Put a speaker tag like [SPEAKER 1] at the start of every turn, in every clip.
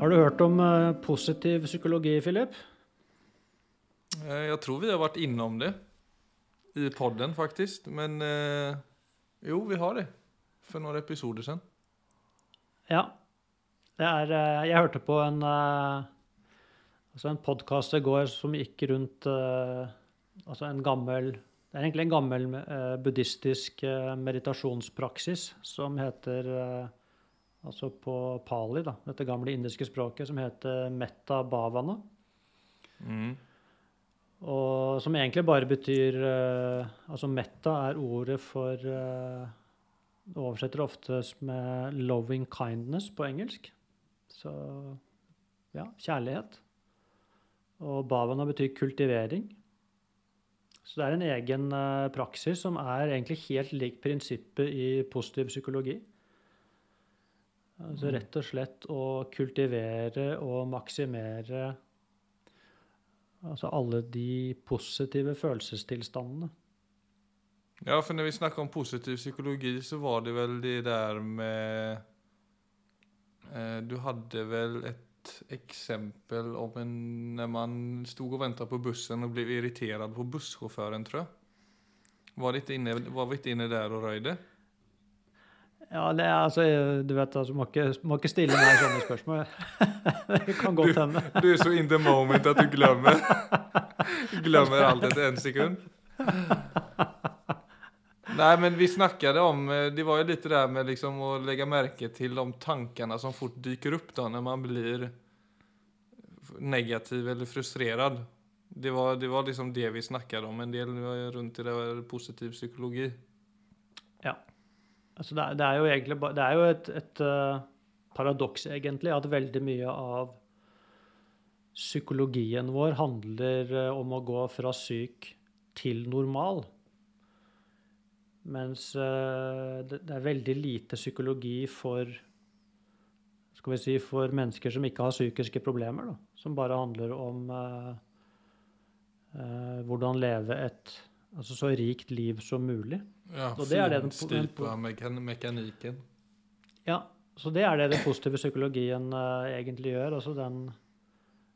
[SPEAKER 1] Har du hørt om eh, positiv psykologi, Philip?
[SPEAKER 2] Eh, Jeg tror vi har vært innom det i podden, faktisk. Men eh, jo, vi har det. For noen episoder siden.
[SPEAKER 1] Ja. Det er Jeg hørte på en altså en podkast i går som gikk rundt Altså en gammel Det er egentlig en gammel buddhistisk meditasjonspraksis som heter Altså på pali, da, dette gamle indiske språket, som heter metta bhavana.
[SPEAKER 2] Mm.
[SPEAKER 1] Og som egentlig bare betyr uh, Altså metta er ordet for uh, Det oversetter oftest med 'loving kindness' på engelsk. Så ja, kjærlighet. Og bhavana betyr kultivering. Så det er en egen uh, praksis som er egentlig helt lik prinsippet i positiv psykologi. Altså rett og slett å kultivere og maksimere Altså alle de positive følelsestilstandene.
[SPEAKER 2] Ja, for når vi snakker om positiv psykologi, så var det vel det der med eh, Du hadde vel et eksempel om en Når man stod og ventet på bussen og ble irritert på bussjåføren, tror jeg. Var vi ikke inne der og røyde?
[SPEAKER 1] Ja, det er altså Du vet, altså, må ikke, må ikke stille meg sånne spørsmål. det kan godt hende.
[SPEAKER 2] Du er så in the moment at du glemmer Glemmer alt etter en sekund. Nei, men vi snakket om eh, Det var jo litt det med liksom å legge merke til de tankene som fort dyker opp da når man blir negativ eller frustrert. Det var, det var liksom det vi snakket om en del rundt i det positiv psykologi.
[SPEAKER 1] Altså, det, det er jo egentlig Det er jo et, et uh, paradoks, egentlig, at veldig mye av psykologien vår handler eh, om å gå fra syk til normal. Mens uh, det, det er veldig lite psykologi for skal vi si, for mennesker som ikke har psykiske problemer. Da, som bare handler om uh, uh, hvordan leve et altså så rikt liv som mulig.
[SPEAKER 2] Ja,
[SPEAKER 1] Og det er det den-
[SPEAKER 2] finstipa mekanikken.
[SPEAKER 1] Ja, så det er det den positive psykologien uh, egentlig gjør. Altså den,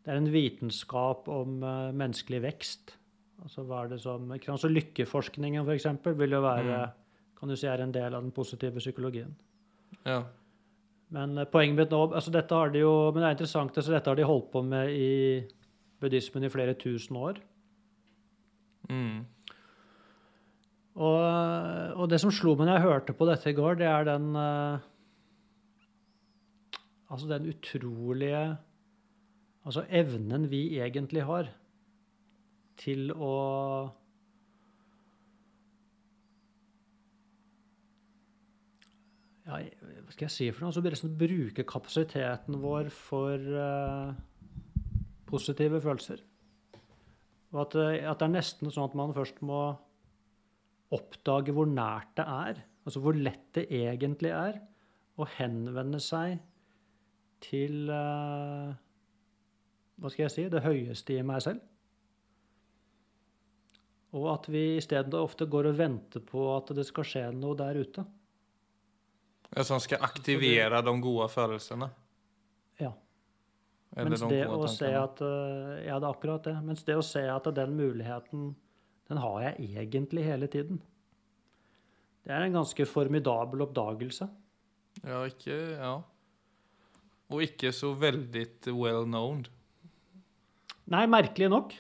[SPEAKER 1] det er en vitenskap om uh, menneskelig vekst. Altså hva er det som, ikke sant? Så lykkeforskningen for eksempel vil jo være, kan du si, er en del av den positive psykologien.
[SPEAKER 2] Ja.
[SPEAKER 1] Men uh, poenget mitt nå, altså dette har de jo, men det er interessant, altså dette har de holdt på med i buddhismen i flere tusen år.
[SPEAKER 2] Mm.
[SPEAKER 1] Og, og det som slo meg når jeg hørte på dette i går, det er den eh, Altså den utrolige Altså evnen vi egentlig har til å ja, Hva skal jeg si for noe? Altså liksom bruke kapasiteten vår for uh, positive følelser. Og at, at det er nesten sånn at man først må oppdage hvor nært det er, altså hvor lett det egentlig er, å henvende seg til eh, Hva skal jeg si det høyeste i meg selv. Og at vi isteden ofte går og venter på at det skal skje noe der ute.
[SPEAKER 2] Ja, som skal aktivere de gode følelsene.
[SPEAKER 1] Ja.
[SPEAKER 2] Eller
[SPEAKER 1] Mens
[SPEAKER 2] de
[SPEAKER 1] det å se at eh, Ja, det er akkurat det. Mens det å se at den muligheten, den har jeg egentlig hele tiden. Det er en ganske formidabel oppdagelse.
[SPEAKER 2] Ja, ikke Ja. Og ikke så veldig well known,
[SPEAKER 1] Nei, merkelig nok.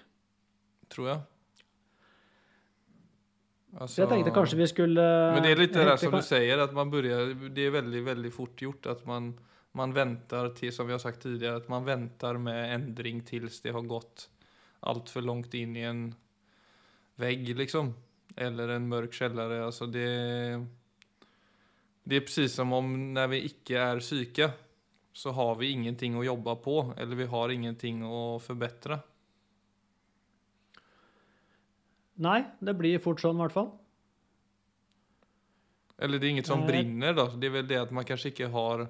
[SPEAKER 2] tror jeg.
[SPEAKER 1] Altså, jeg tenkte kanskje vi skulle
[SPEAKER 2] Men det er litt det der som du sier, at man begynner det er veldig, veldig fort gjort at man, man venter til, som vi har sagt tidligere, at man venter med endring til det har gått altfor langt långt inn i en vägg liksom. Eller en mørk källare. Alltså det, det är precis som om när vi ikke er syke så har vi ingenting å jobbe på, eller vi har ingenting å forbedre.
[SPEAKER 1] Nei, det blir fort sånn, i hvert fall.
[SPEAKER 2] Eller det er inget som
[SPEAKER 1] Nej.
[SPEAKER 2] brinner då. Det är väl det att man kanske inte har...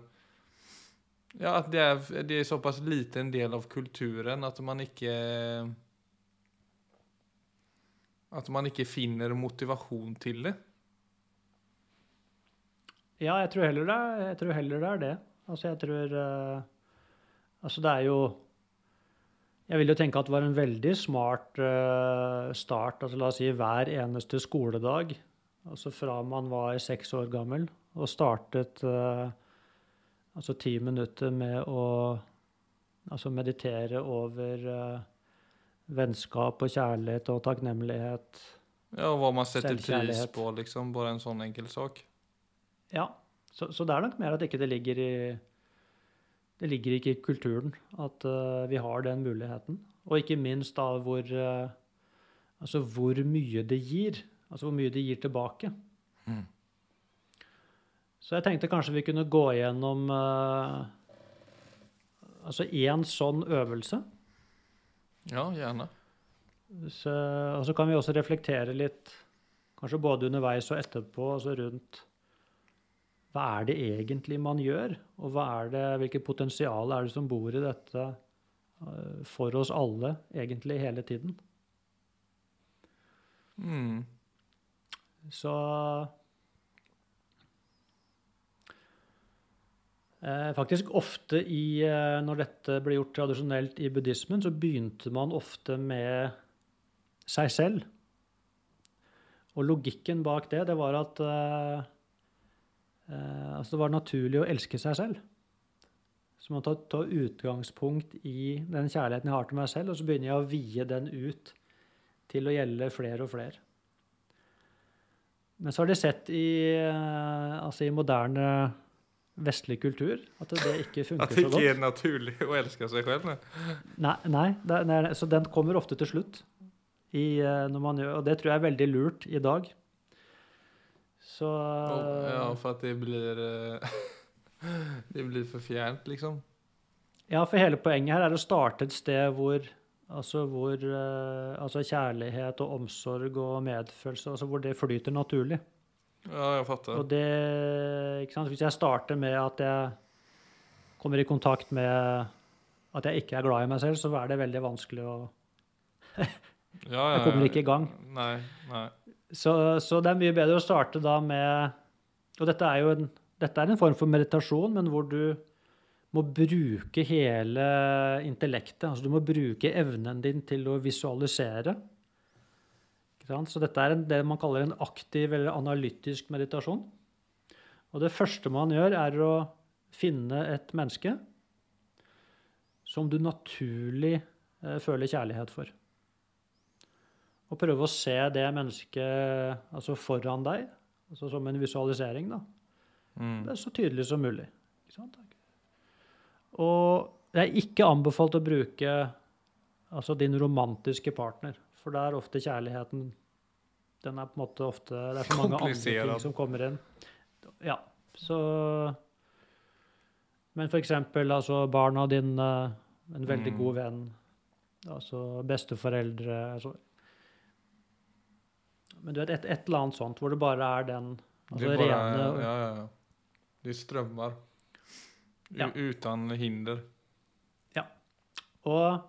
[SPEAKER 2] Ja, att det är, det är så pass liten del av kulturen att man inte... Att man ikke finner motivasjon til det.
[SPEAKER 1] Ja, jeg tror heller det jeg tror heller det, er det. Altså, jeg tror uh, Altså, det er jo Jeg vil jo tenke at det var en veldig smart uh, start. Altså, la oss si hver eneste skoledag. Altså fra man var seks år gammel og startet uh, altså ti minutter med å altså meditere over vennskap og kjærlighet og takknemlighet.
[SPEAKER 2] Ja, og hva man setter pris på, liksom. Bare en sånn enkel sak.
[SPEAKER 1] Ja, så, så det er nok mer at ikke det ligger i det ligger ikke i kulturen at uh, vi har den muligheten. Og ikke minst da hvor uh, Altså hvor mye det gir. Altså hvor mye det gir tilbake.
[SPEAKER 2] Mm.
[SPEAKER 1] Så jeg tenkte kanskje vi kunne gå gjennom uh, altså én sånn øvelse.
[SPEAKER 2] Ja, gjerne.
[SPEAKER 1] Så, og så kan vi også reflektere litt, kanskje både underveis og etterpå, altså rundt hva er det egentlig man gjør, og hva er det, hvilket potensial er det som bor i dette eh, for oss alle, egentlig hele tiden.
[SPEAKER 2] Mm.
[SPEAKER 1] Så Faktisk ofte i, eh, når dette ble gjort tradisjonelt i buddhismen, så begynte man ofte med seg selv. Og logikken bak det, det var at eh, eh, altså det var naturlig å elske seg selv. Så man tar, tar utgangspunkt i den kjærligheten jeg har til meg selv, og så begynner jeg å vie den ut til å gjelde flere og flere. Men så har de sett i, eh, altså i moderne vestlig kultur at det ikke funker så godt.
[SPEAKER 2] At det ikke er naturlig å elske seg selv.
[SPEAKER 1] Nei, nei det, nei, så den kommer ofte til slutt. I, eh, når man gjør, og det tror jeg er veldig lurt i dag. Så
[SPEAKER 2] ja, for at det blir eh, Det blir for fjernt, liksom.
[SPEAKER 1] Ja, for hele poenget her er å starte et sted hvor Altså hvor eh, altså kjærlighet og omsorg og medfølelse altså hvor det flyter naturlig.
[SPEAKER 2] Ja, jeg fatter.
[SPEAKER 1] Og det, ikke sant? Hvis jeg starter med at jeg kommer i kontakt med at jeg ikke er glad i meg selv, så er det veldig vanskelig å
[SPEAKER 2] Ja, ja,
[SPEAKER 1] Jeg kommer ikke i gang.
[SPEAKER 2] Nei, nei.
[SPEAKER 1] Så, så det er mye bedre å starte da med Og dette er jo en, dette er en form for meditasjon, men hvor du må bruke hele intellektet. Altså du må bruke evnen din til å visualisere. Så dette er en, det man kaller en aktiv eller analytisk meditasjon. Og det første man gjør, er å finne et menneske som du naturlig eh, føler kjærlighet for. Og prøve å se det mennesket altså foran deg, altså som en visualisering, da.
[SPEAKER 2] Mm.
[SPEAKER 1] Det er så tydelig som mulig. Og det er ikke anbefalt å bruke altså din romantiske partner, for det er ofte kjærligheten den er på en måte ofte Det er så mange andre ting som kommer inn. Ja, så Men for eksempel altså barna dine, en veldig
[SPEAKER 2] Mm.
[SPEAKER 1] god venn, altså besteforeldre altså. Men du vet, et, et eller annet sånt hvor det bare er den altså
[SPEAKER 2] bare,
[SPEAKER 1] rene
[SPEAKER 2] ja, ja, ja. De strømmer.
[SPEAKER 1] Ja.
[SPEAKER 2] Uten hinder. Ja.
[SPEAKER 1] Og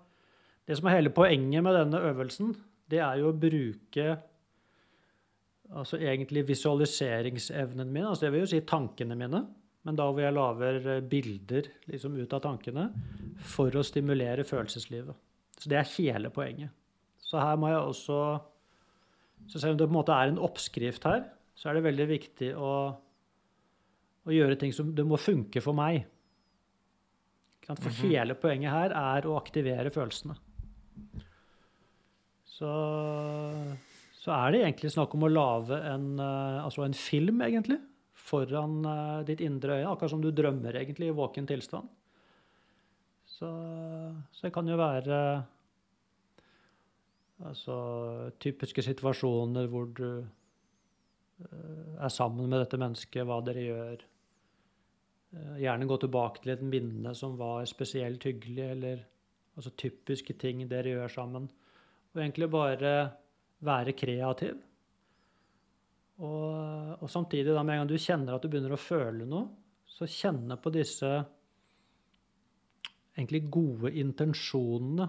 [SPEAKER 1] det som er hele poenget med denne øvelsen, det er jo å bruke altså egentlig visualiseringsevnen min, altså det vil jo si tankene mine, men da hvor jeg lager eh, bilder liksom ut av tankene for å stimulere følelseslivet. Så det er hele poenget. Så her må jeg også så selv om det på en måte er en oppskrift her, så er det veldig viktig å, å gjøre ting som det må funke for meg. For mm
[SPEAKER 2] Mhm.
[SPEAKER 1] hele poenget her er å aktivere følelsene. Så, så er det egentlig snakk om å lage en, eh, altså en film, egentlig, foran eh, ditt indre øye, akkurat som du drømmer egentlig i våken tilstand. Så, så det kan jo være altså, typiske situasjoner hvor du eh, er sammen med dette mennesket, hva dere gjør. Gjerne gå tilbake til et minne som var spesielt hyggelig, eller altså typiske ting dere gjør sammen. Og egentlig bare være kreativ. Og, og samtidig, da, med en gang du kjenner at du begynner å føle noe, så kjenne på disse egentlig gode intensjonene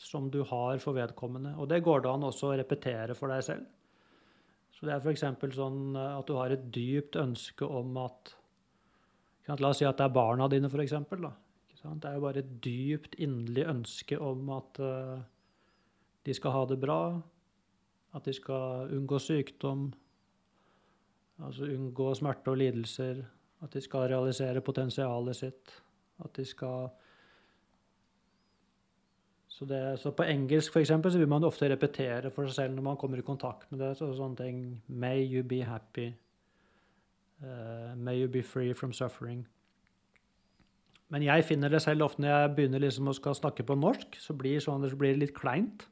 [SPEAKER 1] som du har for vedkommende. Og det går det an også å repetere for deg selv. Så det er f.eks. sånn eh, at du har et dypt ønske om at La oss si at det er barna dine, f.eks. Det er jo bare et dypt inderlig ønske om at eh, de skal ha det bra, at de skal unngå sykdom, altså unngå smerte og lidelser, at de skal realisere potensialet sitt, at de skal så, det, så på engelsk for eksempel, så vil man ofte repetere for seg selv når man kommer i kontakt med det. så sånne ting, May you be happy. Uh, may you be free from suffering. Men jeg finner det selv ofte når jeg begynner liksom å skal snakke på norsk, så blir, sånn, så blir det litt kleint.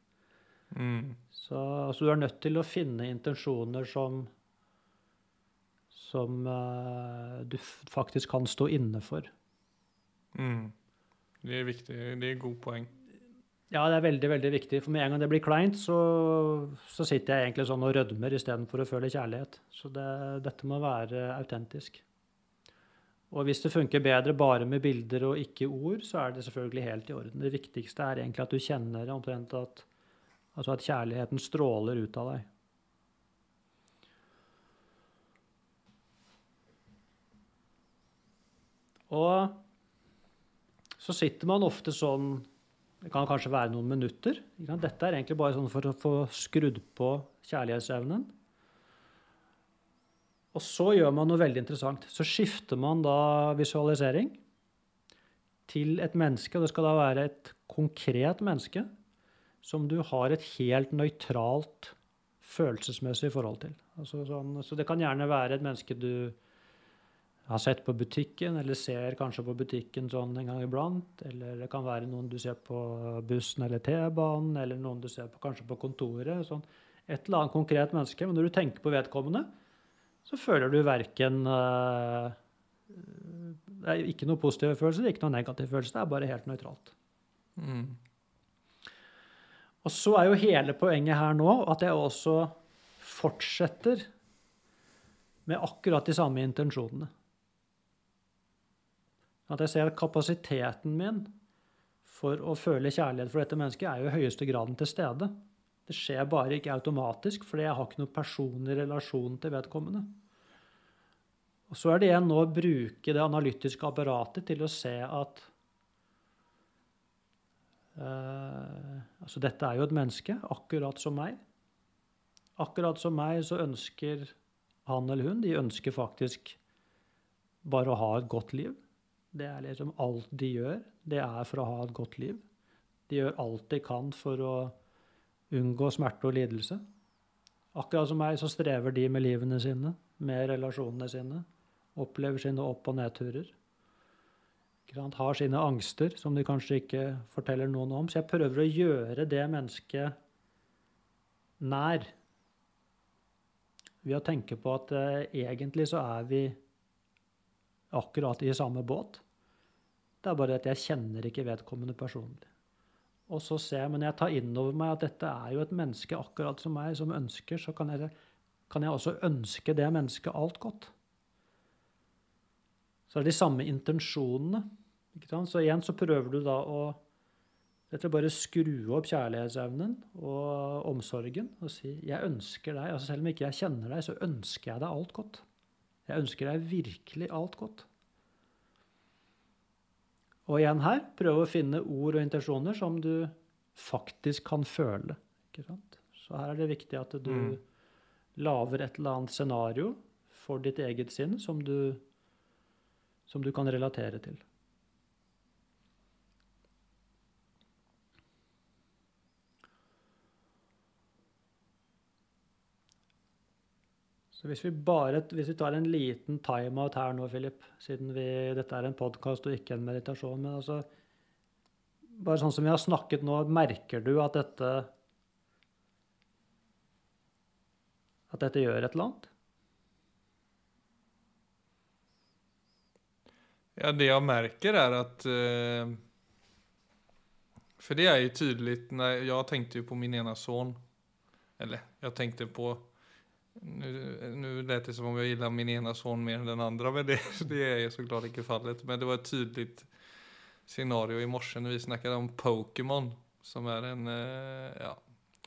[SPEAKER 2] Mm.
[SPEAKER 1] Så altså, du er nødt til å finne intensjoner som som uh, du faktisk kan stå inne for.
[SPEAKER 2] Mm. Det er viktig. Det er god poeng.
[SPEAKER 1] Ja, det er veldig veldig viktig. For med en gang det blir kleint, så, så sitter jeg egentlig sånn og rødmer istedenfor å føle kjærlighet. Så det, dette må være autentisk. Og hvis det funker bedre bare med bilder og ikke ord, så er det selvfølgelig helt i orden. Det viktigste er egentlig at du kjenner omtrent at, altså at kjærligheten stråler ut av deg. Og så sitter man ofte sånn det kan kanskje være noen minutter. Dette er egentlig bare sånn for å få skrudd på kjærlighetsevnen. Og så gjør man noe veldig interessant. Så skifter man da visualisering til et menneske. og Det skal da være et konkret menneske som du har et helt nøytralt følelsesmessig forhold til. Altså sånn, så det kan gjerne være et menneske du har sett på butikken, eller ser kanskje på butikken sånn en gang iblant. Eller det kan være noen du ser på bussen eller T-banen, eller noen du ser på, kanskje på kontoret. Sånn. Et eller annet konkret menneske. Men når du tenker på vedkommende, så føler du verken uh, Det er ikke noe positive følelser, ikke noe negative følelser. Det er bare helt nøytralt.
[SPEAKER 2] Mm.
[SPEAKER 1] Og så er jo hele poenget her nå at jeg også fortsetter med akkurat de samme intensjonene. At jeg ser at kapasiteten min for å føle kjærlighet for dette mennesket er jo i høyeste graden til stede. Det skjer bare ikke automatisk, fordi jeg har ikke noen personlig relasjon til vedkommende. Og Så er det igjen nå å bruke det analytiske apparatet til å se at uh, Altså, dette er jo et menneske, akkurat som meg. Akkurat som meg så ønsker han eller hun De ønsker faktisk bare å ha et godt liv. Det er liksom alt de gjør, det er for å ha et godt liv. De gjør alt de kan for å unngå smerte og lidelse. Akkurat som meg så strever de med livene sine, med relasjonene sine. Opplever sine opp- og nedturer. Har sine angster som de kanskje ikke forteller noen om. Så jeg prøver å gjøre det mennesket nær. Ved å tenke på at eh, egentlig så er vi akkurat i samme båt. Det er bare at jeg kjenner ikke vedkommende personlig. Og så ser jeg, Men jeg tar inn over meg at dette er jo et menneske akkurat som meg, som ønsker, så kan jeg, kan jeg også ønske det mennesket alt godt. Så er det de samme intensjonene. Så igjen så prøver du da å rett og bare skru opp kjærlighetsevnen og omsorgen og si 'jeg ønsker deg'. altså Selv om ikke jeg kjenner deg, så ønsker jeg deg alt godt. Jeg ønsker deg virkelig alt godt. Og igjen her, prøve å finne ord og intensjoner som du faktisk kan føle. Ikke sant? Så her er det viktig at du mm. lager et eller annet scenario for ditt eget sinn som du, som du kan relatere til. Så hvis vi bare hvis vi tar en liten timeout her nå, Philip, siden vi, dette er en podkast og ikke en meditasjon men altså, Bare sånn som vi har snakket nå, merker du at dette At dette gjør et eller annet?
[SPEAKER 2] Ja, det jeg merker, er at uh, For det er jo tydelig når Jeg tenkte jo på min ene sønn. Eller jeg tenkte på nu, nu lät det som om jag gillar min ena son mer än den andra, men det, det är ju såklart inte fallet. Men det var ett tydligt scenario i morse när vi snackade om Pokémon, som är en eh, ja,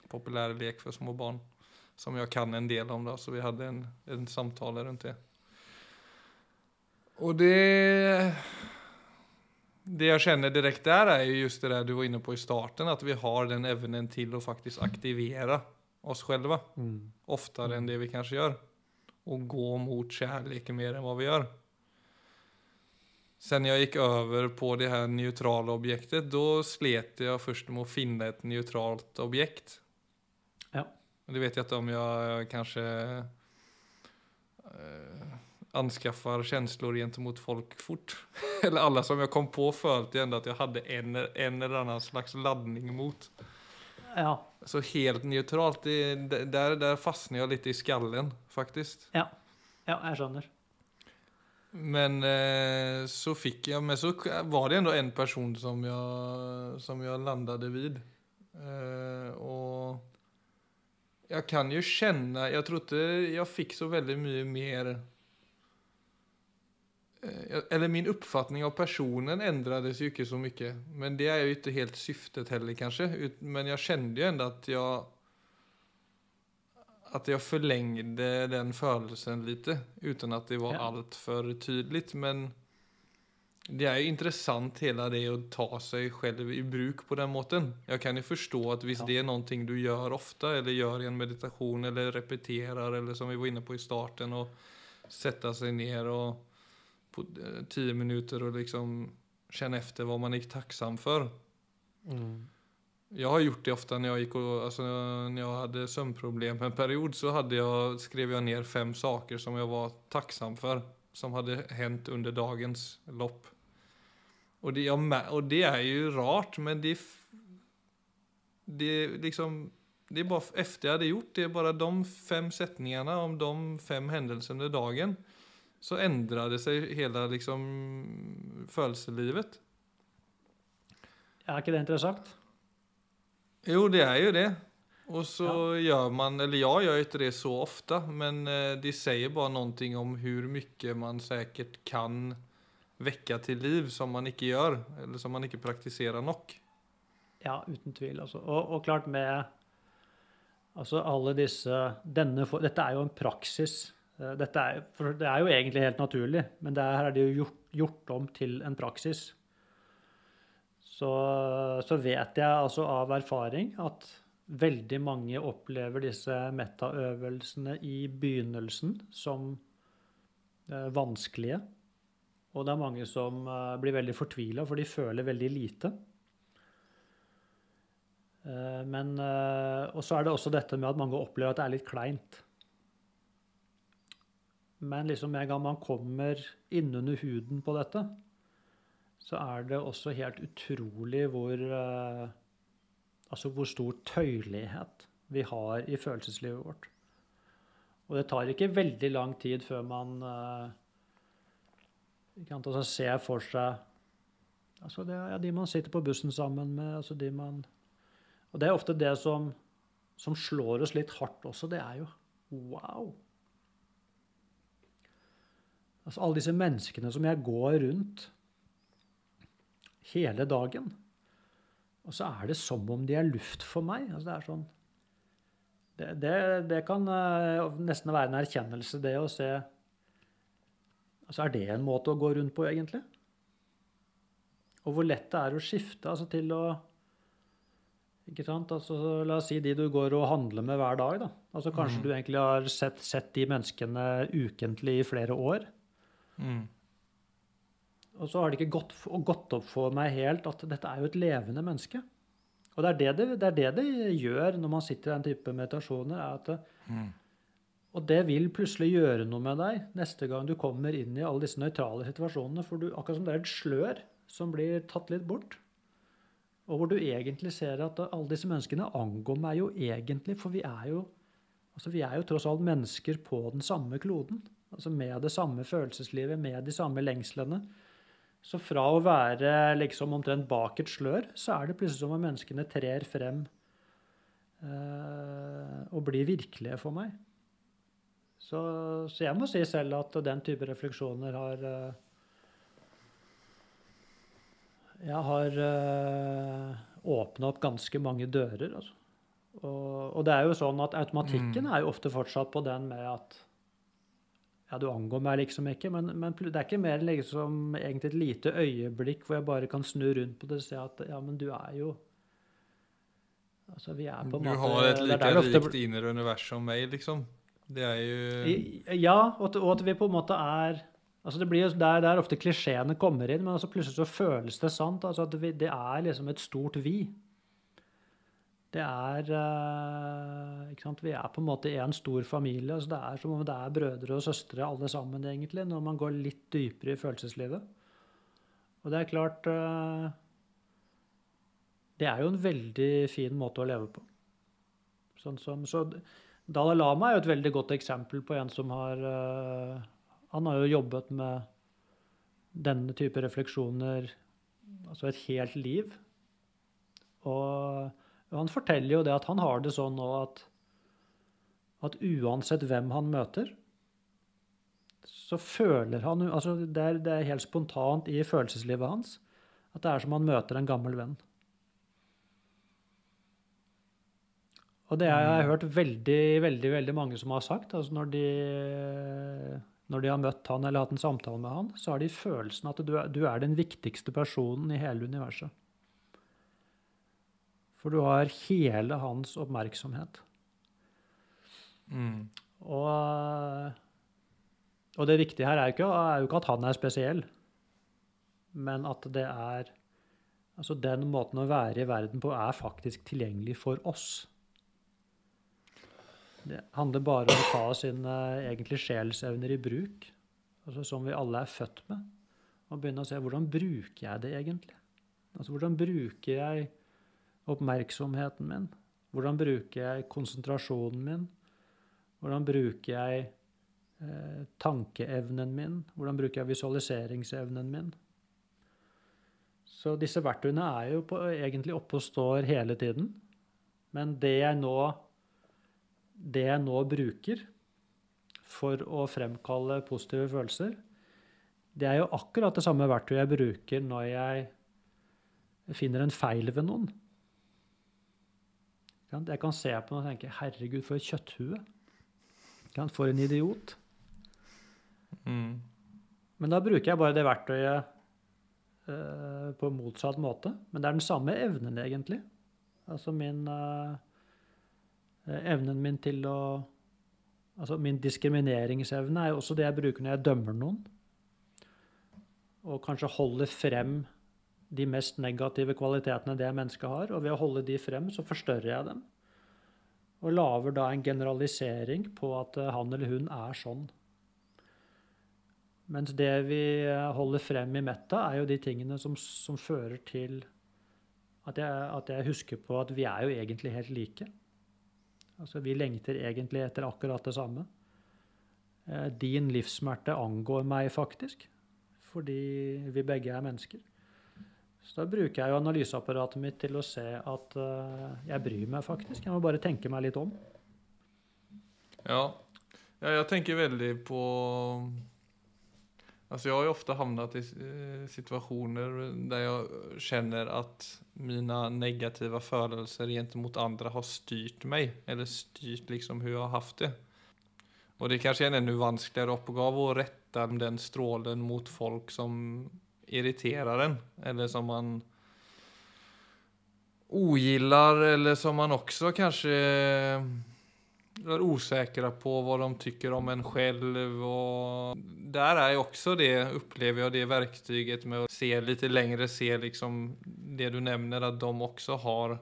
[SPEAKER 2] populär lek för små barn. Som jag kan en del om då, så vi hade en, en samtal runt det. Och det... det jag känner direkt där är ju just det där du var inne på i starten, att vi har den evnen till att faktiskt aktivera oss själva
[SPEAKER 1] Mm.
[SPEAKER 2] oftare än det vi kanske gör. Och gå mot kärleken mer än vad vi gör. Sen jag gick över på det här neutrala objektet, då slet jag först med att finna ett neutralt objekt.
[SPEAKER 1] Ja.
[SPEAKER 2] Det vet jag inte om jag kanske eh, anskaffar känslor gentemot folk fort. eller alla som jag kom på följde ändå att jag hade en, en eller annan slags laddning mot.
[SPEAKER 1] Ja.
[SPEAKER 2] Så helt neutralt, det, der, där, där fastnar jag i skallen faktisk.
[SPEAKER 1] ja. Ja, jeg skjønner.
[SPEAKER 2] Men eh, så fikk jeg men så var det ändå en person som jeg, som jeg landet vid. Eh, og jeg kan jo kjenne Jeg tror jeg fikk fick så veldig mye mer eller min uppfattning av personen ändrades ju inte så mycket. Men det är ju inte helt syftet heller kanske. Men jag kände ju ändå att jag att jag förlängde den födelsen lite utan att det var
[SPEAKER 1] Ja.
[SPEAKER 2] allt för tydligt. Men det är ju intressant hela det att ta sig själv i bruk på den måten. Jag kan ju förstå att visst
[SPEAKER 1] Ja.
[SPEAKER 2] det är någonting du gör ofta eller gör i en meditation eller repeterar eller som vi var inne på i starten och sätta sig ner och på eh, tio minuter och liksom känna efter vad man är tacksam för.
[SPEAKER 1] Mm.
[SPEAKER 2] Jag har gjort det ofta när jag gick och, alltså när jag hade sömnproblem en period så hade jag, skrev jag ner fem saker som jag var tacksam för. Som hade hänt under dagens lopp. Och det, och det är ju rart men det det liksom, det är bara efter jag hade gjort det, bara de fem sättningarna om de fem händelserna under dagen. Så ändrade sig hela liksom födelselivet.
[SPEAKER 1] Er ikke det interessant?
[SPEAKER 2] Jo, det er jo det. Og så gjør man, eller jeg gjør ikke det så ofte, men de det bare noe om hvor mye man sikkert kan vekke til liv som man ikke gjør, eller som man ikke praktiserer nok.
[SPEAKER 1] Ja, uten tvil. Altså. Og, og klart med altså alle disse denne, Dette er jo en praksis. Eh, Dette er, for det er jo egentlig helt naturlig, men er, her er det jo gjort, gjort om til en praksis. Så, så vet jeg altså av erfaring at veldig mange opplever disse meta-øvelsene i begynnelsen som eh, vanskelige. Og det er mange som eh, blir veldig fortvila, for de føler veldig lite. Men, og så er det også dette med at mange opplever at det er litt kleint. Men liksom en gang man kommer innunder huden på dette, så er det også helt utrolig hvor eh, Altså hvor stor tøyelighet vi har i følelseslivet vårt. Og det tar ikke veldig lang tid før man kan ikke sant, altså se for seg altså det ja, de man sitter på bussen sammen med, altså de man og det er ofte det som, som slår oss litt hardt også. Det er jo wow. Altså alle disse menneskene som jeg går rundt hele dagen. Og så er det som om de er luft for meg. Altså det er sånn Det, det, det kan eh, nesten være en erkjennelse, det å se Altså er det en måte å gå rundt på, egentlig? Og hvor lett det er å skifte altså til å ikke sant? Altså, la oss si de du går og handler med hver dag. da. Altså Kanskje
[SPEAKER 2] mm.
[SPEAKER 1] du egentlig har sett, sett de menneskene ukentlig i flere år.
[SPEAKER 2] Mm.
[SPEAKER 1] Og så har det ikke gått, gått opp for meg helt at dette er jo et levende menneske. Og det er det det, det, er det, det gjør når man sitter i den type meditasjoner. er at
[SPEAKER 2] Mm.
[SPEAKER 1] Og det vil plutselig gjøre noe med deg neste gang du kommer inn i alle disse nøytrale situasjonene. For du, akkurat som det er et slør som blir tatt litt bort. Og hvor du egentlig ser at alle disse menneskene angår meg jo egentlig, for vi er jo, altså vi er jo tross alt mennesker på den samme kloden. Altså med det samme følelseslivet, med de samme lengslene. Så fra å være liksom omtrent bak et slør, så er det plutselig som om menneskene trer frem eh, og blir virkelige for meg. Så, så jeg må si selv at den type refleksjoner har eh, Jeg har eh, åpna opp ganske mange dører, altså. Og, og det er jo sånn at automatikken
[SPEAKER 2] Mm.
[SPEAKER 1] er jo ofte fortsatt på den med at Ja, du angår meg liksom ikke, men, men det er ikke mer enn liksom egentlig et lite øyeblikk hvor jeg bare kan snu rundt på det og se at ja, men du er jo Altså, vi er på en
[SPEAKER 2] Du
[SPEAKER 1] måte
[SPEAKER 2] har et
[SPEAKER 1] det
[SPEAKER 2] like
[SPEAKER 1] der ofte
[SPEAKER 2] rikt inre univers som meg, liksom. Det er jo
[SPEAKER 1] Ja, og at, vi på en måte er altså det blir jo der, der ofte klisjeene kommer inn, men altså plutselig så føles det sant. altså at vi, Det er liksom et stort vi. Det er eh, ikke sant? Vi er på en måte en stor familie. altså Det er som om det er brødre og søstre alle sammen, egentlig, når man går litt dypere i følelseslivet. Og det er klart eh, Det er jo en veldig fin måte å leve på. Sånn som, så Dalai Lama er jo et veldig godt eksempel på en som har eh, Han har jo jobbet med denne type refleksjoner altså et helt liv. Og han forteller jo det at han har det sånn nå at, at uansett hvem han møter, så føler han altså det er, det er helt spontant i følelseslivet hans at det er som han møter en gammel venn. Og det har jeg hørt veldig, veldig veldig mange som har sagt. altså Når de, når de har møtt han eller hatt en samtale med han, så har de følelsen at du er, du er den viktigste personen i hele universet. For du har hele hans oppmerksomhet.
[SPEAKER 2] mm.
[SPEAKER 1] Og, og det viktige her er jo, ikke, er jo ikke at han er spesiell, men at det er Altså den måten å være i verden på er faktisk tilgjengelig for oss. Det handler bare om å ta sine egentlig sjelsevner i bruk, altså som vi alle er født med, og begynne å se hvordan bruker jeg det egentlig? Altså hvordan bruker jeg oppmerksomheten min? Hvordan bruker jeg konsentrasjonen min? Hvordan bruker jeg eh, tankeevnen min? Hvordan bruker jeg visualiseringsevnen min? Så disse verktøyene er jo på, egentlig oppe og står hele tiden. Men det jeg nå det jeg nå bruker for å fremkalle positive følelser, det er jo akkurat det samme verktøyet jeg bruker når jeg finner en feil ved noen. Jeg kan se på den og tenke 'herregud, for et kjøtthue'. For en idiot.
[SPEAKER 2] Mm.
[SPEAKER 1] Men da bruker jeg bare det verktøyet eh, på motsatt måte. Men det er den samme evnen, egentlig. Altså min eh, Evnen min til å Altså min diskrimineringsevne er jo også det jeg bruker når jeg dømmer noen. Og kanskje holder frem de mest negative kvalitetene det mennesket har. Og ved å holde de frem, så forstørrer jeg dem. Og lager da en generalisering på at eh, han eller hun er sånn. Mens det vi holder frem i metta, er jo de tingene som, som fører til at jeg, at jeg husker på at vi er jo egentlig helt like. Altså, vi lengter egentlig etter akkurat det samme. Eh, Din livssmerte angår meg faktisk, fordi vi begge er mennesker. Så da bruker jeg jo analyseapparatet mitt til å se at uh, jeg bryr meg faktisk. Jeg må bare tenke meg litt om.
[SPEAKER 2] Ja. ja, jeg tenker veldig på Altså, jeg har jo ofte havnet i eh, situasjoner der jeg kjenner at mine negative følelser gentemot andre har styrt meg, eller styrt liksom hvordan jeg har hatt det. Og det er kanskje en enda vanskeligere oppgave å rette den strålen mot folk som irriterer en, eller som man ogillar, eller som man også kanskje er osäkra på hva de tycker om en selv. Og der er jo også det, opplever jeg, det verktyget med å se litt lengre, se liksom det du nämner at de også har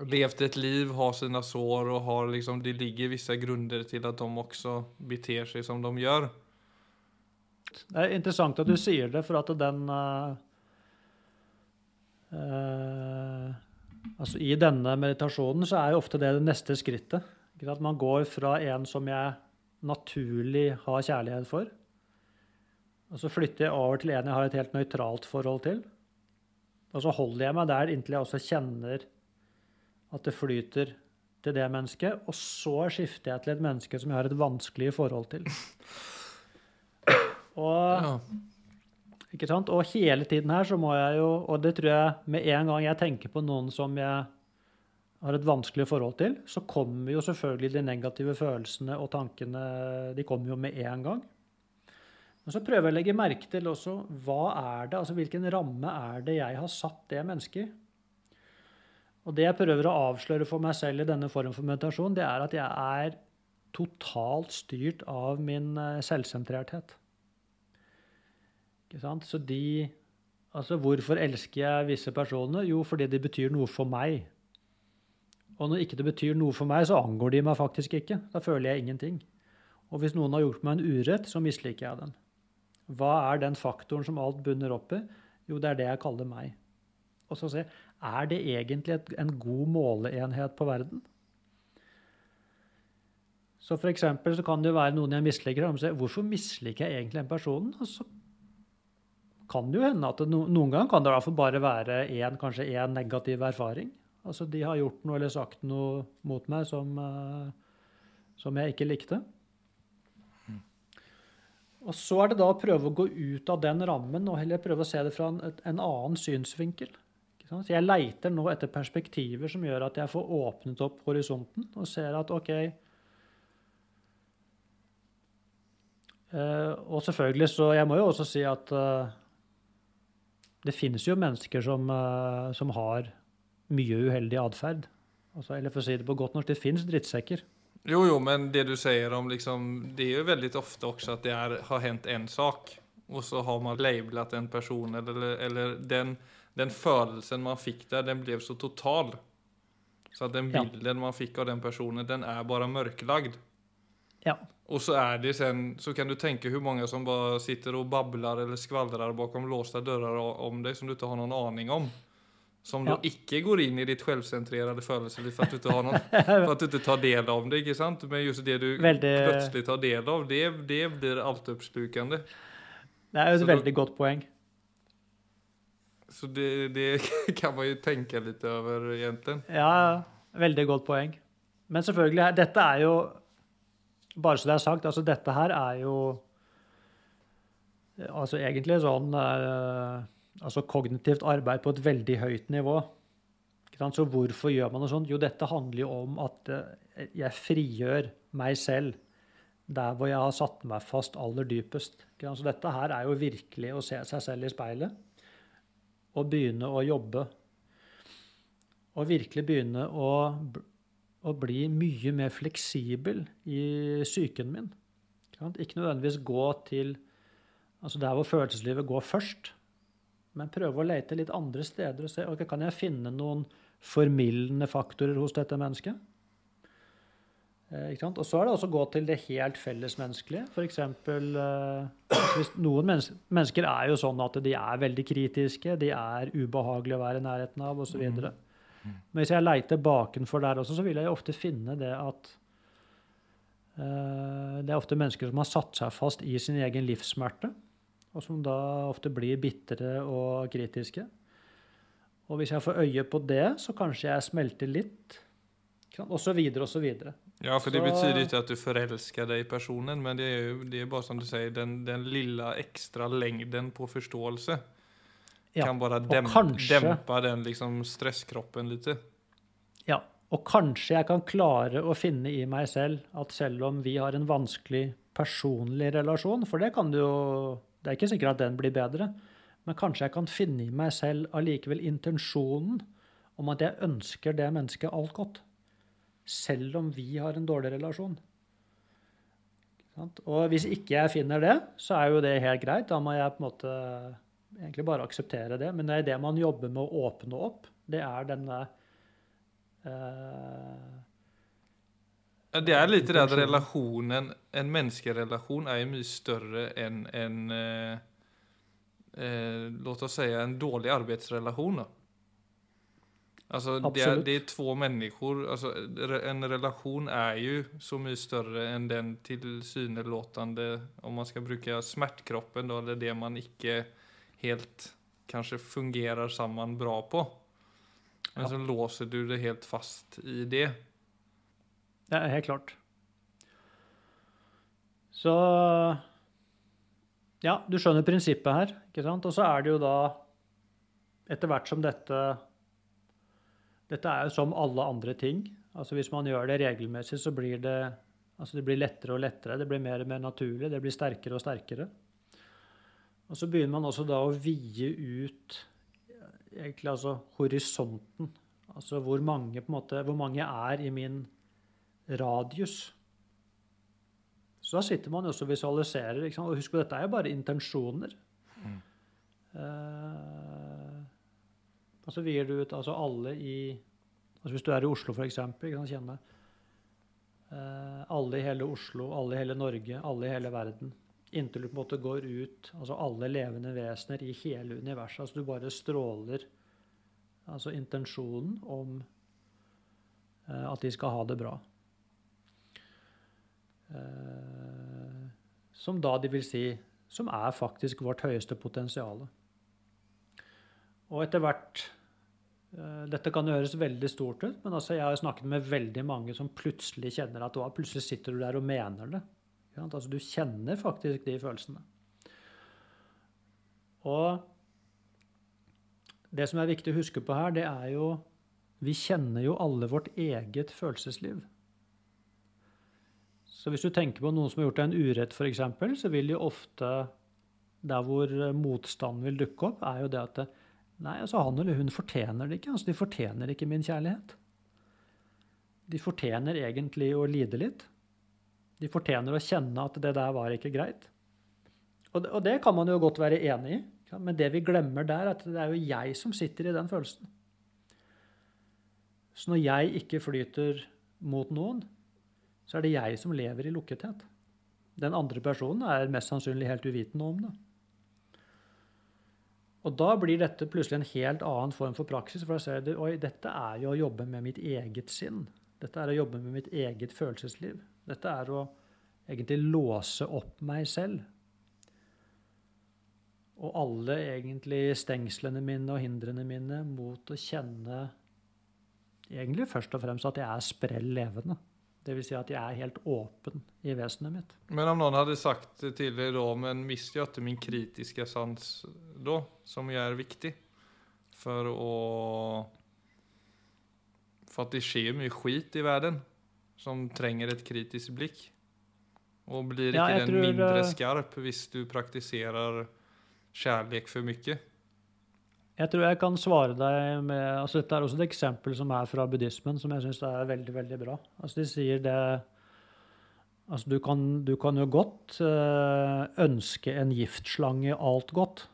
[SPEAKER 2] levt et liv, har sine sår og har liksom, det ligger vissa grunder til at de også beter seg som de gjør.
[SPEAKER 1] Det er interessant at du sier det, for at den uh, Altså I denne meditasjonen så er jo ofte det det neste skrittet. At man går fra en som jeg naturlig har kjærlighet for, og så flytter jeg over til en jeg har et helt nøytralt forhold til. Og så holder jeg meg der inntil jeg også kjenner at det flyter til det mennesket. Og så skifter jeg til et menneske som jeg har et vanskelig forhold til. Og
[SPEAKER 2] Ja.
[SPEAKER 1] ikke sant? Og hele tiden her så må jeg jo Og det tror jeg med en gang jeg tenker på noen som jeg har et vanskelig forhold til, så kommer jo selvfølgelig de negative følelsene og tankene de kommer jo med en gang. Men så prøver jeg å legge merke til også hva er det, altså hvilken ramme er det jeg har satt det mennesket i. Og det jeg prøver å avsløre for meg selv i denne form for meditasjon, det er at jeg er totalt styrt av min eh, selvsentrerthet. Ikke sant? Så de Altså, hvorfor elsker jeg visse personer? Jo, fordi de betyr noe for meg. Og når ikke det betyr noe for meg, så angår de meg faktisk ikke. Da føler jeg ingenting. Og hvis noen har gjort meg en urett, så misliker jeg dem. Hva er den faktoren som alt bunner opp i? Jo, det er det jeg kaller meg. Og så se, er det egentlig et, en god måleenhet på verden? Så for så kan det være noen jeg misliker. Og se, hvorfor misliker jeg egentlig den personen? Og så kan det jo hende at det, noen ganger kan det i bare være en, kanskje én negativ erfaring. Altså de har gjort noe eller sagt noe mot meg som, uh, som jeg ikke likte. Og så er det da å prøve å gå ut av den rammen og heller prøve å se det fra en, en annen synsvinkel. Så jeg leiter nå etter perspektiver som gjør at jeg får åpnet opp horisonten og ser at OK uh, Og selvfølgelig så Jeg må jo også si at uh, det finnes jo mennesker som, uh, som har mye uheldig atferd. Altså, eller for å si det på godt norsk, det finnes drittsekker.
[SPEAKER 2] Jo, jo, men det du sier om liksom Det er jo veldig ofte også at det er, har hendt én sak, og så har man labelet en person, eller, eller den, den, følelsen man fikk der, den ble så total. Så den bilden ja. man fikk av den personen, den er bare mørklagd.
[SPEAKER 1] Ja.
[SPEAKER 2] Och så är det sen, så kan du tenke hur mange som bare sitter og babler eller skvallrar bakom låsta dörrar om deg som du ikke har noen aning om. Som ja. då ikke går inn i ditt självcentrerade følelsesliv for at du ikke har noen, for at du ikke tar del av det, ikke sant? Men just det du veldig... plutselig tar del av, det, det blir altoppslukende.
[SPEAKER 1] Det er jo et veldig godt poeng.
[SPEAKER 2] Så det, det, kan man jo tenke litt over, egentlig.
[SPEAKER 1] Ja, veldig godt poeng. Men selvfølgelig, dette er jo bare så det er sagt, altså dette her er jo altså egentlig sånn uh, altså kognitivt arbeid på et veldig høyt nivå. Så hvorfor gjør man noe sånt? Jo, dette handler jo om at uh, jeg frigjør meg selv der hvor jeg har satt meg fast aller dypest. Så dette her er jo virkelig å se seg selv i speilet og begynne å jobbe. Og virkelig begynne å å bli mye mer fleksibel i psyken min. Ikke nødvendigvis gå til altså der hvor følelseslivet går først, men prøve å lete litt andre steder og se ok, kan jeg finne noen formildende faktorer hos dette mennesket. Eh, og så er det også å gå til det helt fellesmenneskelige. F.eks. Eh, hvis noen mennesker er jo sånn at de er veldig kritiske, de er ubehagelige å være i nærheten av osv. Mm. Men hvis jeg leiter bakenfor der også, så vil jeg ofte finne det at uh, det er ofte mennesker som har satt seg fast i sin egen livssmerte, og som da ofte blir bitre og kritiske. Og hvis jeg får øye på det, så kanskje jeg smelter litt, og så videre og så videre.
[SPEAKER 2] Ja, for det betyr ikke at du forelsker deg i personen, men det er jo det er bare som du sier, den, den lille ekstra lengden på forståelse ja, kan bare dem, kanskje, dempe den liksom stresskroppen litt.
[SPEAKER 1] Ja, og kanskje jeg kan klare å finne i meg selv at selv om vi har en vanskelig personlig relasjon, for det kan du jo Det er ikke sikkert at den blir bedre, men kanskje jeg kan finne i meg selv allikevel intensjonen om at jeg ønsker det mennesket alt godt. Selv om vi har en dårlig relasjon. Og hvis ikke jeg finner det, så er jo det helt greit. Da må jeg på en måte egentlig bare akseptere det. Men det er det man jobber med å åpne opp. Det er denne uh,
[SPEAKER 2] Det er litt det at relasjonen, en menneskerelasjon er mye større enn en uh, uh, Låt oss si en dårlig arbeidsrelasjon. Altså, det er, det er to mennesker altså, En relasjon er jo så mye større enn den tilsynelatende Om man skal bruke smertekroppen, da, eller det man ikke helt kanskje fungerer sammen bra på. Men ja. så låser du det helt fast i det.
[SPEAKER 1] Ja, helt klart. Så Ja, du skjønner prinsippet her, ikke sant? Og så er det jo da Etter hvert som dette dette er jo som alle andre ting. Altså Hvis man gjør det regelmessig, så blir det, altså det blir lettere og lettere. Det blir mer og mer naturlig. Det blir sterkere og sterkere. Og så begynner man også da å vie ut egentlig altså horisonten. Altså hvor mange, på en måte, hvor mange er i min radius. Så da sitter man jo også og visualiserer. Ikke sant? Og husk på, dette er jo bare intensjoner. Mm. Eh, og så vier du ut altså alle i altså Hvis du er i Oslo, f.eks., kjenne eh, alle i hele Oslo, alle i hele Norge, alle i hele verden. Inntil du på en måte går ut altså alle levende vesener i hele universet. altså Du bare stråler altså intensjonen om eh, at de skal ha det bra. Eh, som da de vil si som er faktisk vårt høyeste potensial. Og etter hvert eh, Dette kan høres veldig stort ut, men altså jeg har snakket med veldig mange som plutselig kjenner at plutselig sitter du der og mener det. Altså, du kjenner faktisk de følelsene. Og det som er viktig å huske på her, det er jo Vi kjenner jo alle vårt eget følelsesliv. Så hvis du tenker på noen som har gjort deg en urett, f.eks., så vil jo ofte der hvor motstanden vil dukke opp, er jo det at Nei, altså han eller hun fortjener det ikke. Altså, de fortjener ikke min kjærlighet. De fortjener egentlig å lide litt. De fortjener å kjenne at det der var ikke greit. Og det, og det kan man jo godt være enig i. Men det vi glemmer der, er at det er jo jeg som sitter i den følelsen. Så når jeg ikke flyter mot noen, så er det jeg som lever i lukkethet. Den andre personen er mest sannsynlig helt uvitende om det. Og da blir dette plutselig en helt annen form for praksis. For da ser du oi, dette er jo å jobbe med mitt eget sinn. Dette er å jobbe med mitt eget følelsesliv. Dette er å egentlig låse opp meg selv og alle egentlig stengslene mine og hindrene mine mot å kjenne egentlig først og fremst at jeg er sprell levende. Dvs. Si at jeg er helt åpen i vesenet mitt.
[SPEAKER 2] Men om noen hadde sagt tidligere da, men mister jeg ikke min kritiske sans da, som er viktig for å For at det skjer mye skit i verden som trenger et kritisk blikk. Og blir ikke ja, den tror, mindre skarp hvis du praktiserer kjærlighet for mye?
[SPEAKER 1] Jeg tror jeg kan svare deg med altså Dette er også et eksempel som er fra buddhismen, som jeg syns er veldig veldig bra. Altså De sier det Altså Du kan, du kan jo godt øh, ønske en giftslange alt godt,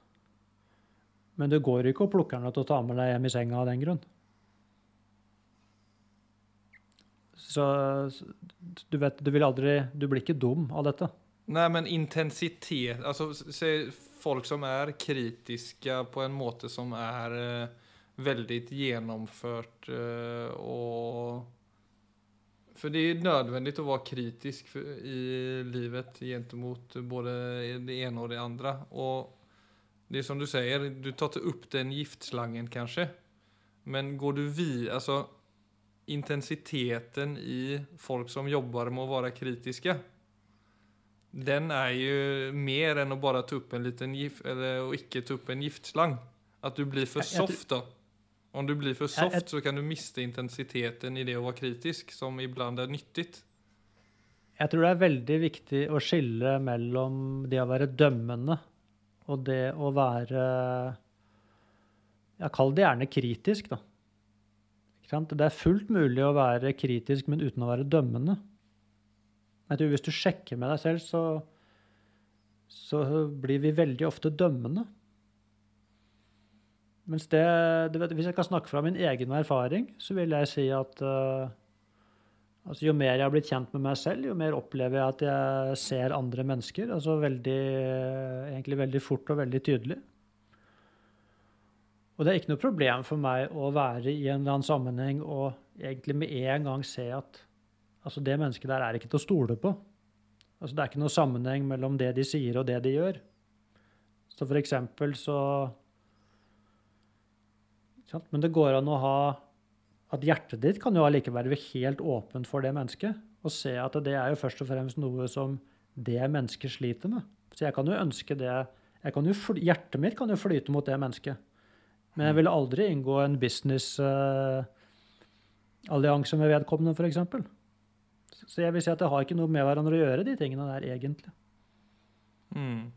[SPEAKER 1] men du går ikke og plukker den til å ta med deg hjem i senga av den grunn. Så du vet, du vil aldri Du blir ikke dum av dette.
[SPEAKER 2] Nei, men intensitet Altså, se folk som er kritiske på en måte som er uh, veldig gjennomført uh, og For det er nødvendig å være kritisk i livet gentemot både det ene og det andre. Og det er som du sier, du tar ikke opp den giftslangen, kanskje. Men går du vid Altså, intensiteten i folk som jobber med å være kritiske den er jo mer enn å bare ta opp en liten gift, eller å ikke ta opp en giftslang. At du blir for soft da. Om du blir for soft så kan du miste intensiteten i det å være kritisk, som iblant er nyttig.
[SPEAKER 1] Jeg tror det er veldig viktig å skille mellom det å være dømmende og det å være Jeg kaller det gjerne kritisk, da. Det er fullt mulig å være kritisk, men uten å være dømmende. Jeg tror hvis du sjekker med deg selv, så, så blir vi veldig ofte dømmende. Mens det, vet, Hvis jeg kan snakke fra min egen erfaring, så vil jeg si at uh, altså jo mer jeg har blitt kjent med meg selv, jo mer opplever jeg at jeg ser andre mennesker. altså veldig, Egentlig veldig fort og veldig tydelig. Og det er ikke noe problem for meg å være i en eller annen sammenheng og egentlig med en gang se at Altså, det mennesket der er ikke til å stole på. Altså, det er ikke noe sammenheng mellom det de sier, og det de gjør. Så for eksempel så Men det går an å ha At hjertet ditt kan jo allikevel være helt åpent for det mennesket. Og se at det er jo først og fremst noe som det mennesket sliter med. Så jeg kan jo ønske det jo, Hjertet mitt kan jo flyte mot det mennesket. Men jeg ville aldri inngå en business uh, allianse med vedkommende, f.eks. Så jeg vil si at det har ikke noe med hverandre å gjøre, de tingene der, egentlig.
[SPEAKER 2] Mm.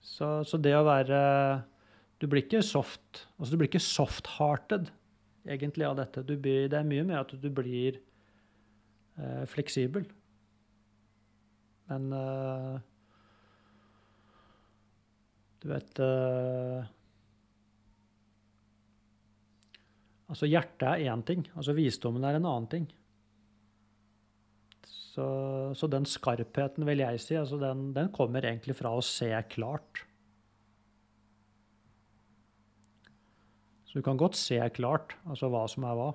[SPEAKER 1] Så, så det å være Du blir ikke soft altså du blir ikke soft-hearted egentlig av dette. Du blir, det er mye med at du blir uh, fleksibel. Men uh, Du vet eh, Altså, hjertet er én ting. Altså, visdommen er en annen ting. Så, så den skarpheten, vil jeg si, altså den, den kommer egentlig fra å se klart. Så du kan godt se klart altså hva som er hva.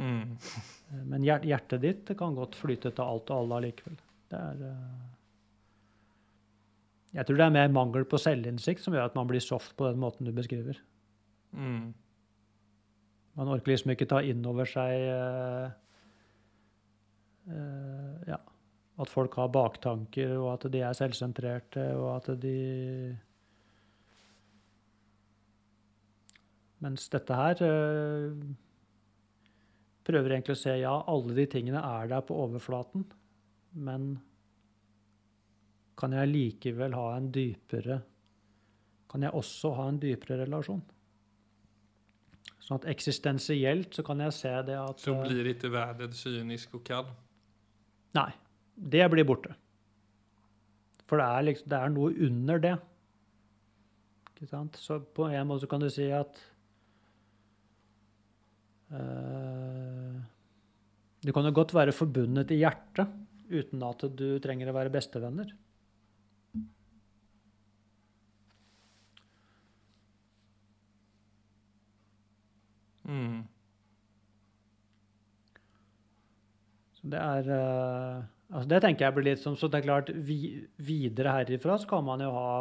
[SPEAKER 2] Mm.
[SPEAKER 1] Men hjer- hjertet ditt det kan godt flyte til alt og alle allikevel. Det er eh, Jeg tror det er mer mangel på selvinnsikt som gjør at man blir soft på den måten du beskriver.
[SPEAKER 2] Mm.
[SPEAKER 1] Man orker liksom ikke ta inn over seg eh, eh, ja, at folk har baktanker, og at de er selvsentrerte, og at de Mens dette her eh, prøver egentlig å se ja, alle de tingene er der på overflaten, men kan jeg likevel ha en dypere Kan jeg også ha en dypere relasjon? Sånn at eksistensielt så kan jeg se det at
[SPEAKER 2] Så
[SPEAKER 1] eh,
[SPEAKER 2] blir ikke verden kynisk og kald.
[SPEAKER 1] Nei, det blir borte. For det er, liksom, det er noe under det. Ikke sant? Så på en måte kan du si at uh, Du kan jo godt være forbundet i hjertet uten at du trenger å være bestevenner.
[SPEAKER 2] Mm.
[SPEAKER 1] Så det er uh, altså Det tenker jeg blir litt som Så det er klart, vi, videre herifra så kan man jo ha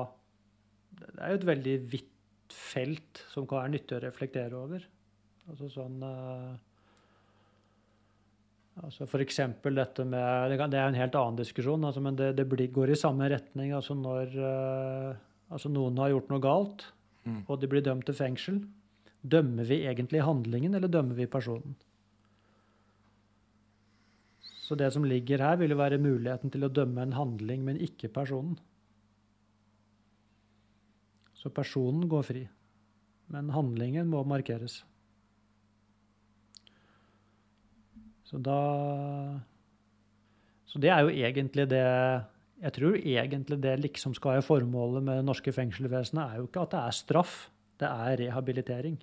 [SPEAKER 1] Det er jo et veldig vidt felt som kan være nyttig å reflektere over. Altså sånn uh, altså eksempel dette med Det, er en helt annen diskusjon, altså, men det, det blir, går i samme retning. Altså når uh, altså noen har gjort noe galt,
[SPEAKER 2] Mm.
[SPEAKER 1] og de blir dømt til fengsel. Dømmer vi egentlig handlingen, eller dømmer vi personen? Så det som ligger her, vil jo være muligheten til å dømme en handling, men ikke personen. Så personen går fri, men handlingen må markeres. Så da Så det er jo egentlig det Jeg tror egentlig det liksom skal være formålet med det norske fengselsvesenet, er jo ikke at det er straff, det er rehabilitering.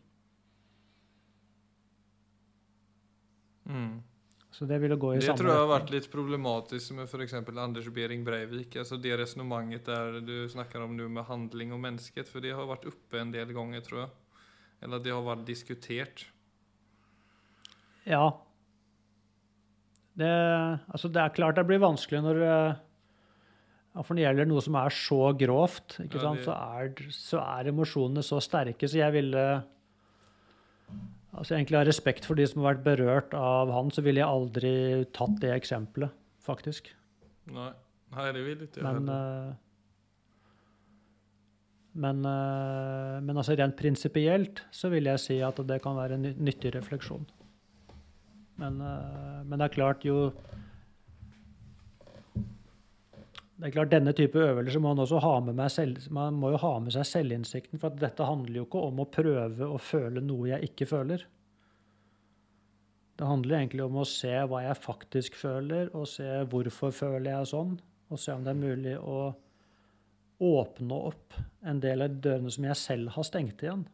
[SPEAKER 2] Mm.
[SPEAKER 1] Så det vil jo gå i
[SPEAKER 2] Det tror jeg har vært litt problematisk med f.eks. Anders Behring Breivik. Altså det resonnementet der du snakker om nå med handling og mennesket, For det har vært oppe en del ganger, tror jeg. Eller det har vært diskutert.
[SPEAKER 1] Ja. Det, altså det er klart det blir vanskelig når eh, ja, For når det gjelder noe som er så grovt,
[SPEAKER 2] Ja, det-
[SPEAKER 1] så, er, så er emosjonene så sterke, så jeg ville altså Egentlig av respekt for de som har vært berørt av han, så ville jeg aldri tatt det eksempelet, faktisk.
[SPEAKER 2] Nei, Nei det vil ikke jeg
[SPEAKER 1] Men, eh, men, uh, men altså rent prinsipielt så vil jeg si at det kan være en nyttig refleksjon. Men, uh, men det er klart jo det er klart Denne type øvelser må man også ha med, selv, man må jo ha med seg selvinnsikten. For dette handler jo ikke om å prøve å føle noe jeg ikke føler. Det handler egentlig om å se hva jeg faktisk føler, og se hvorfor føler jeg sånn. Og se om det er mulig å åpne opp en del av dørene som jeg selv har stengt igjen.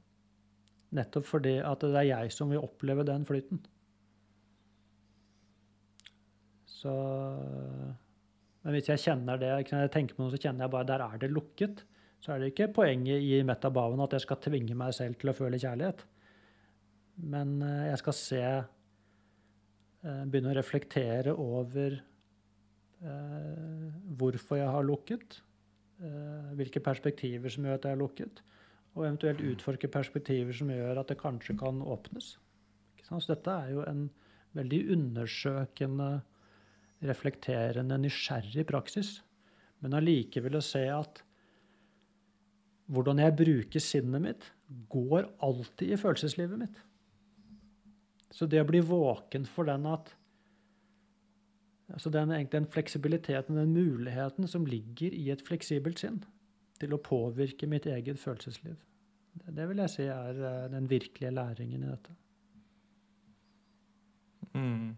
[SPEAKER 1] Nettopp fordi at det er jeg som vil oppleve den flyten. Så Men hvis jeg kjenner det, jeg tenker på noe, så kjenner jeg bare der er det lukket, så er det ikke poenget i metabaven at jeg skal tvinge meg selv til å føle kjærlighet. Men eh, jeg skal se eh, Begynne å reflektere over eh, hvorfor jeg har lukket, hvilke perspektiver som gjør at jeg har lukket, og eventuelt utforske perspektiver som gjør at det kanskje kan åpnes. Så dette er jo en veldig undersøkende, reflekterende, nysgjerrig praksis. Men allikevel å se at hvordan jeg bruker sinnet mitt, går alltid i følelseslivet mitt. Så det å bli våken for den at altså den, den fleksibiliteten, den muligheten som ligger i et fleksibelt sinn til å påvirke mitt eget følelsesliv, det, det vil jeg si er eh, den virkelige læringen i dette.
[SPEAKER 2] Mm.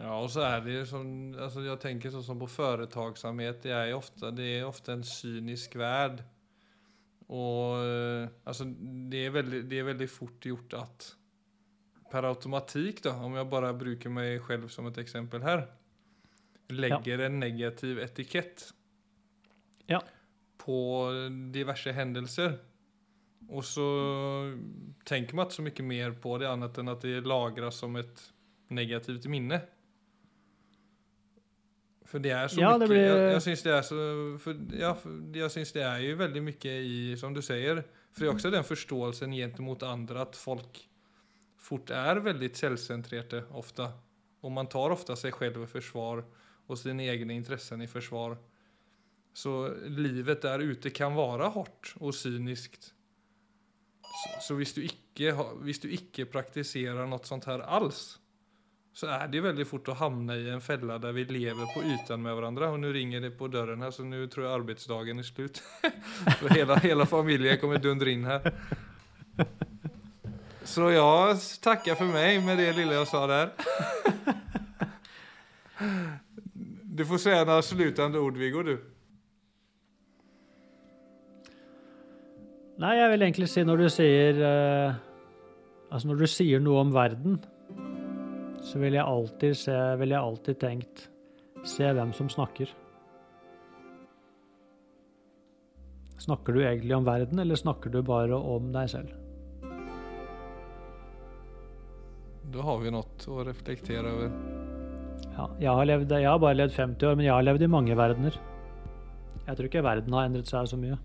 [SPEAKER 2] Ja, og så er det jo som altså Jeg tenker sånn som på foretaksomhet. Det det er ofte en synisk verd. Og eh, altså, det er, veldig, det er veldig fort gjort at per automatikk, da, om jeg bare bruker meg selv som et eksempel her, legger en negativ etikett
[SPEAKER 1] Ja.
[SPEAKER 2] på diverse hendelser. Og så tenker man ikke så mye mer på det, annet enn at det lagres som et negativt minne. For det er så
[SPEAKER 1] Ja,
[SPEAKER 2] mye
[SPEAKER 1] blir-
[SPEAKER 2] Jeg, jeg syns det er så for, Ja, for jeg syns det er jo veldig mye i, som du sier For det er også den forståelsen gentemot andre at folk fort er veldig selvsentrerte ofte. Og man tar ofte seg selv i forsvar og sine egne interesser i forsvar. Så livet der ute kan være hardt og cynisk. Så, så hvis, du ikke, hvis du ikke praktiserer noe sånt her alls, så er det veldig fort å havne i en felle der vi lever på ytan med hverandre. Og nå ringer det på døren her, så nå tror jeg arbeidsdagen er slutt. For hele, familien kommer dundre inn her. Så ja, takker for meg med det lille jeg sa der. Du får si noen avsluttende ord, Viggo, du.
[SPEAKER 1] Nei, jeg vil egentlig si når du sier eh, Altså når du sier noe om verden, så vil jeg alltid se Ville jeg alltid tenkt Se hvem som snakker. Snakker du egentlig om verden, eller snakker du bare om deg selv?
[SPEAKER 2] Da har vi noe å reflektere over.
[SPEAKER 1] Ja, jeg har, levd, jeg har bare levd 50 år, men jeg har levd i mange verdener. Jeg tror ikke verden har endret seg så mye.